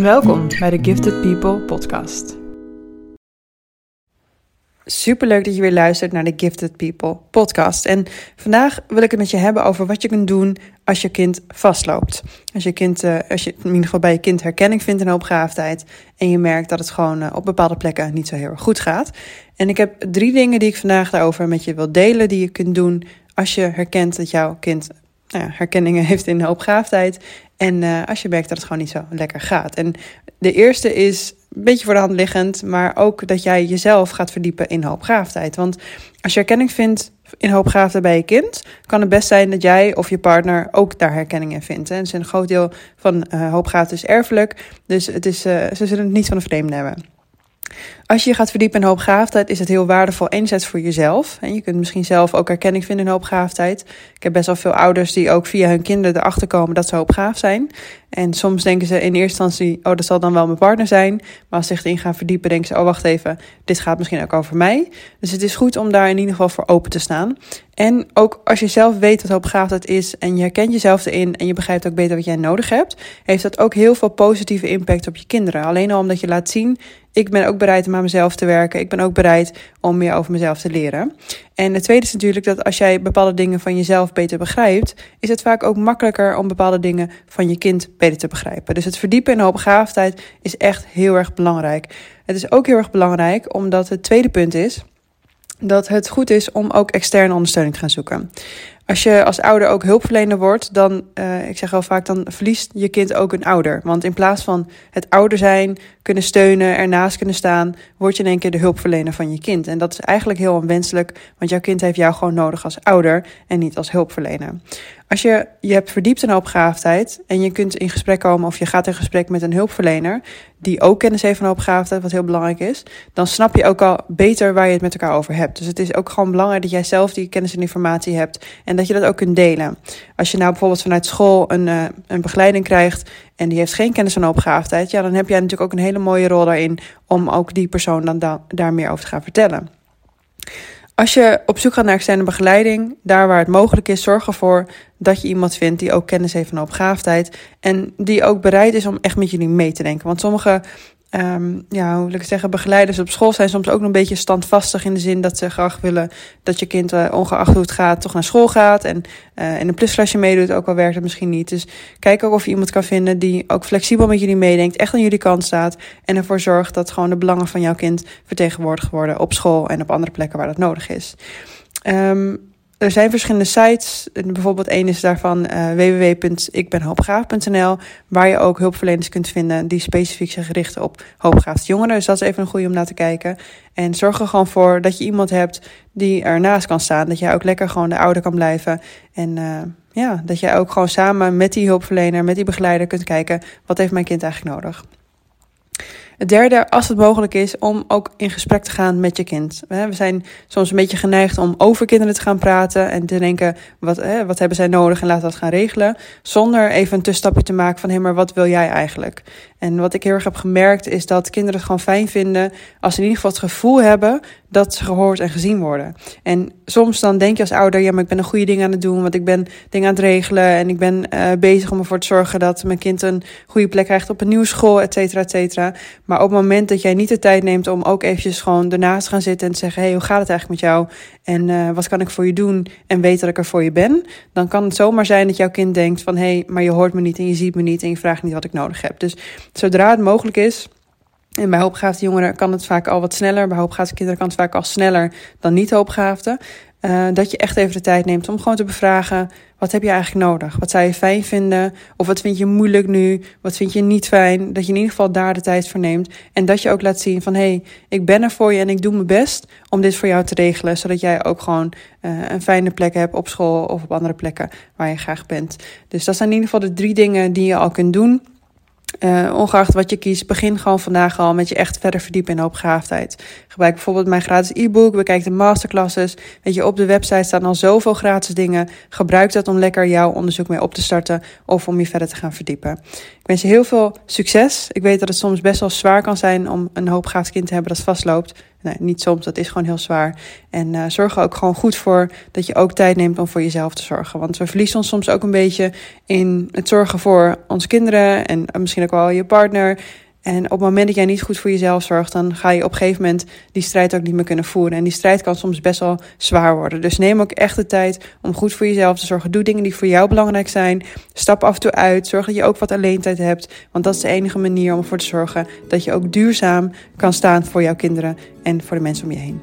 Welkom bij de Gifted People podcast. Superleuk dat je weer luistert naar de Gifted People podcast. En vandaag wil ik het met je hebben over wat je kunt doen als je kind vastloopt. Als je kind, uh, als je in ieder geval bij je kind herkenning vindt in hoopgaafdheid en je merkt dat het gewoon uh, op bepaalde plekken niet zo heel erg goed gaat. En ik heb drie dingen die ik vandaag daarover met je wil delen die je kunt doen als je herkent dat jouw kind nou ja, herkenningen heeft in hoopgaafdheid en uh, als je merkt dat het gewoon niet zo lekker gaat. En de eerste is een beetje voor de hand liggend, maar ook dat jij jezelf gaat verdiepen in hoopgaafdheid. Want als je herkenning vindt in hoopgaafdheid bij je kind, kan het best zijn dat jij of je partner ook daar herkenning in vindt. En is een groot deel van uh, is erfelijk, dus het is, uh, ze zullen het niet van de vreemde hebben. Als je gaat verdiepen in hoopgaafdheid, is het heel waardevol enerzijds voor jezelf. En je kunt misschien zelf ook erkenning vinden in hoopgaafdheid. Ik heb best wel veel ouders die ook via hun kinderen erachter komen dat ze hoopgaaf zijn. En soms denken ze in eerste instantie, oh, dat zal dan wel mijn partner zijn. Maar als ze zich erin gaan verdiepen, denken ze, oh, wacht even, dit gaat misschien ook over mij. Dus het is goed om daar in ieder geval voor open te staan. En ook als je zelf weet wat hoopgaafdheid is en je herkent jezelf erin en je begrijpt ook beter wat jij nodig hebt, heeft dat ook heel veel positieve impact op je kinderen. Alleen al omdat je laat zien, ik ben ook bereid om aan mezelf te werken. Ik ben ook bereid om meer over mezelf te leren. En het tweede is natuurlijk dat als jij bepaalde dingen van jezelf beter begrijpt, is het vaak ook makkelijker om bepaalde dingen van je kind beter te begrijpen. Dus het verdiepen in hoopbegaafdheid is echt heel erg belangrijk. Het is ook heel erg belangrijk omdat het tweede punt is dat het goed is om ook externe ondersteuning te gaan zoeken. Als je als ouder ook hulpverlener wordt, dan, uh, ik zeg al vaak, dan verliest je kind ook een ouder. Want in plaats van het ouder zijn, kunnen steunen, ernaast kunnen staan, word je in één keer de hulpverlener van je kind. En dat is eigenlijk heel onwenselijk, want jouw kind heeft jou gewoon nodig als ouder en niet als hulpverlener. Als je je hebt verdiept in hoopgaafdheid en je kunt in gesprek komen of je gaat in gesprek met een hulpverlener die ook kennis heeft van hoopgaafdheid, wat heel belangrijk is, dan snap je ook al beter waar je het met elkaar over hebt. Dus het is ook gewoon belangrijk dat jij zelf die kennis en informatie hebt en dat je dat ook kunt delen. Als je nou bijvoorbeeld vanuit school een, uh, een begeleiding krijgt en die heeft geen kennis van hoopgaafdheid, ja, dan heb jij natuurlijk ook een hele mooie rol daarin om ook die persoon dan da daar meer over te gaan vertellen. Als je op zoek gaat naar externe begeleiding, daar waar het mogelijk is, zorg ervoor dat je iemand vindt die ook kennis heeft van opgaafdheid. En die ook bereid is om echt met jullie mee te denken. Want sommige um, ja, hoe wil ik zeggen, begeleiders op school zijn soms ook nog een beetje standvastig in de zin dat ze graag willen dat je kind, uh, ongeacht hoe het gaat, toch naar school gaat en uh, in een plusklasje meedoet, ook al werkt het misschien niet. Dus kijk ook of je iemand kan vinden die ook flexibel met jullie meedenkt, echt aan jullie kant staat en ervoor zorgt dat gewoon de belangen van jouw kind vertegenwoordigd worden op school en op andere plekken waar dat nodig is. Um, er zijn verschillende sites. Bijvoorbeeld één is daarvan uh, www.ikbenhoopgaaf.nl, waar je ook hulpverleners kunt vinden die specifiek zich richten op hoopgaafde jongeren. Dus dat is even een goede om naar te kijken. En zorg er gewoon voor dat je iemand hebt die ernaast kan staan. Dat jij ook lekker gewoon de ouder kan blijven. En uh, ja, dat jij ook gewoon samen met die hulpverlener, met die begeleider kunt kijken, wat heeft mijn kind eigenlijk nodig. Het derde, als het mogelijk is, om ook in gesprek te gaan met je kind. We zijn soms een beetje geneigd om over kinderen te gaan praten en te denken, wat, wat hebben zij nodig en laten dat gaan regelen. Zonder even een tussenstapje te maken van, hé, maar wat wil jij eigenlijk? En wat ik heel erg heb gemerkt is dat kinderen het gewoon fijn vinden als ze in ieder geval het gevoel hebben dat ze gehoord en gezien worden. En soms dan denk je als ouder, ja, maar ik ben een goede ding aan het doen, want ik ben dingen aan het regelen en ik ben uh, bezig om ervoor te zorgen dat mijn kind een goede plek krijgt op een nieuwe school, et cetera, et cetera. Maar op het moment dat jij niet de tijd neemt om ook eventjes gewoon ernaast te gaan zitten en te zeggen, hey, hoe gaat het eigenlijk met jou? En uh, wat kan ik voor je doen? En weet dat ik er voor je ben. Dan kan het zomaar zijn dat jouw kind denkt van, hé, hey, maar je hoort me niet en je ziet me niet en je vraagt niet wat ik nodig heb. Dus zodra het mogelijk is, en bij hoopgaafde jongeren kan het vaak al wat sneller. Bij hoopgaafde kinderen kan het vaak al sneller dan niet hoopgaafde. Uh, dat je echt even de tijd neemt om gewoon te bevragen: wat heb je eigenlijk nodig? Wat zou je fijn vinden? Of wat vind je moeilijk nu? Wat vind je niet fijn? Dat je in ieder geval daar de tijd voor neemt. En dat je ook laat zien van hé, hey, ik ben er voor je en ik doe mijn best om dit voor jou te regelen. Zodat jij ook gewoon uh, een fijne plek hebt op school of op andere plekken waar je graag bent. Dus dat zijn in ieder geval de drie dingen die je al kunt doen. Uh, ongeacht wat je kiest, begin gewoon vandaag al met je echt verder verdiepen in hoopgaafdheid. Gebruik bijvoorbeeld mijn gratis e-book, bekijk de masterclasses. Weet je, op de website staan al zoveel gratis dingen. Gebruik dat om lekker jouw onderzoek mee op te starten of om je verder te gaan verdiepen. Ik wens je heel veel succes. Ik weet dat het soms best wel zwaar kan zijn om een hoopgaafd kind te hebben dat vastloopt. Nee, niet soms, dat is gewoon heel zwaar. En uh, zorg er ook gewoon goed voor dat je ook tijd neemt om voor jezelf te zorgen. Want we verliezen ons soms ook een beetje in het zorgen voor onze kinderen en misschien ook wel je partner. En op het moment dat jij niet goed voor jezelf zorgt, dan ga je op een gegeven moment die strijd ook niet meer kunnen voeren. En die strijd kan soms best wel zwaar worden. Dus neem ook echt de tijd om goed voor jezelf te zorgen. Doe dingen die voor jou belangrijk zijn. Stap af en toe uit. Zorg dat je ook wat alleen tijd hebt. Want dat is de enige manier om ervoor te zorgen dat je ook duurzaam kan staan voor jouw kinderen en voor de mensen om je heen.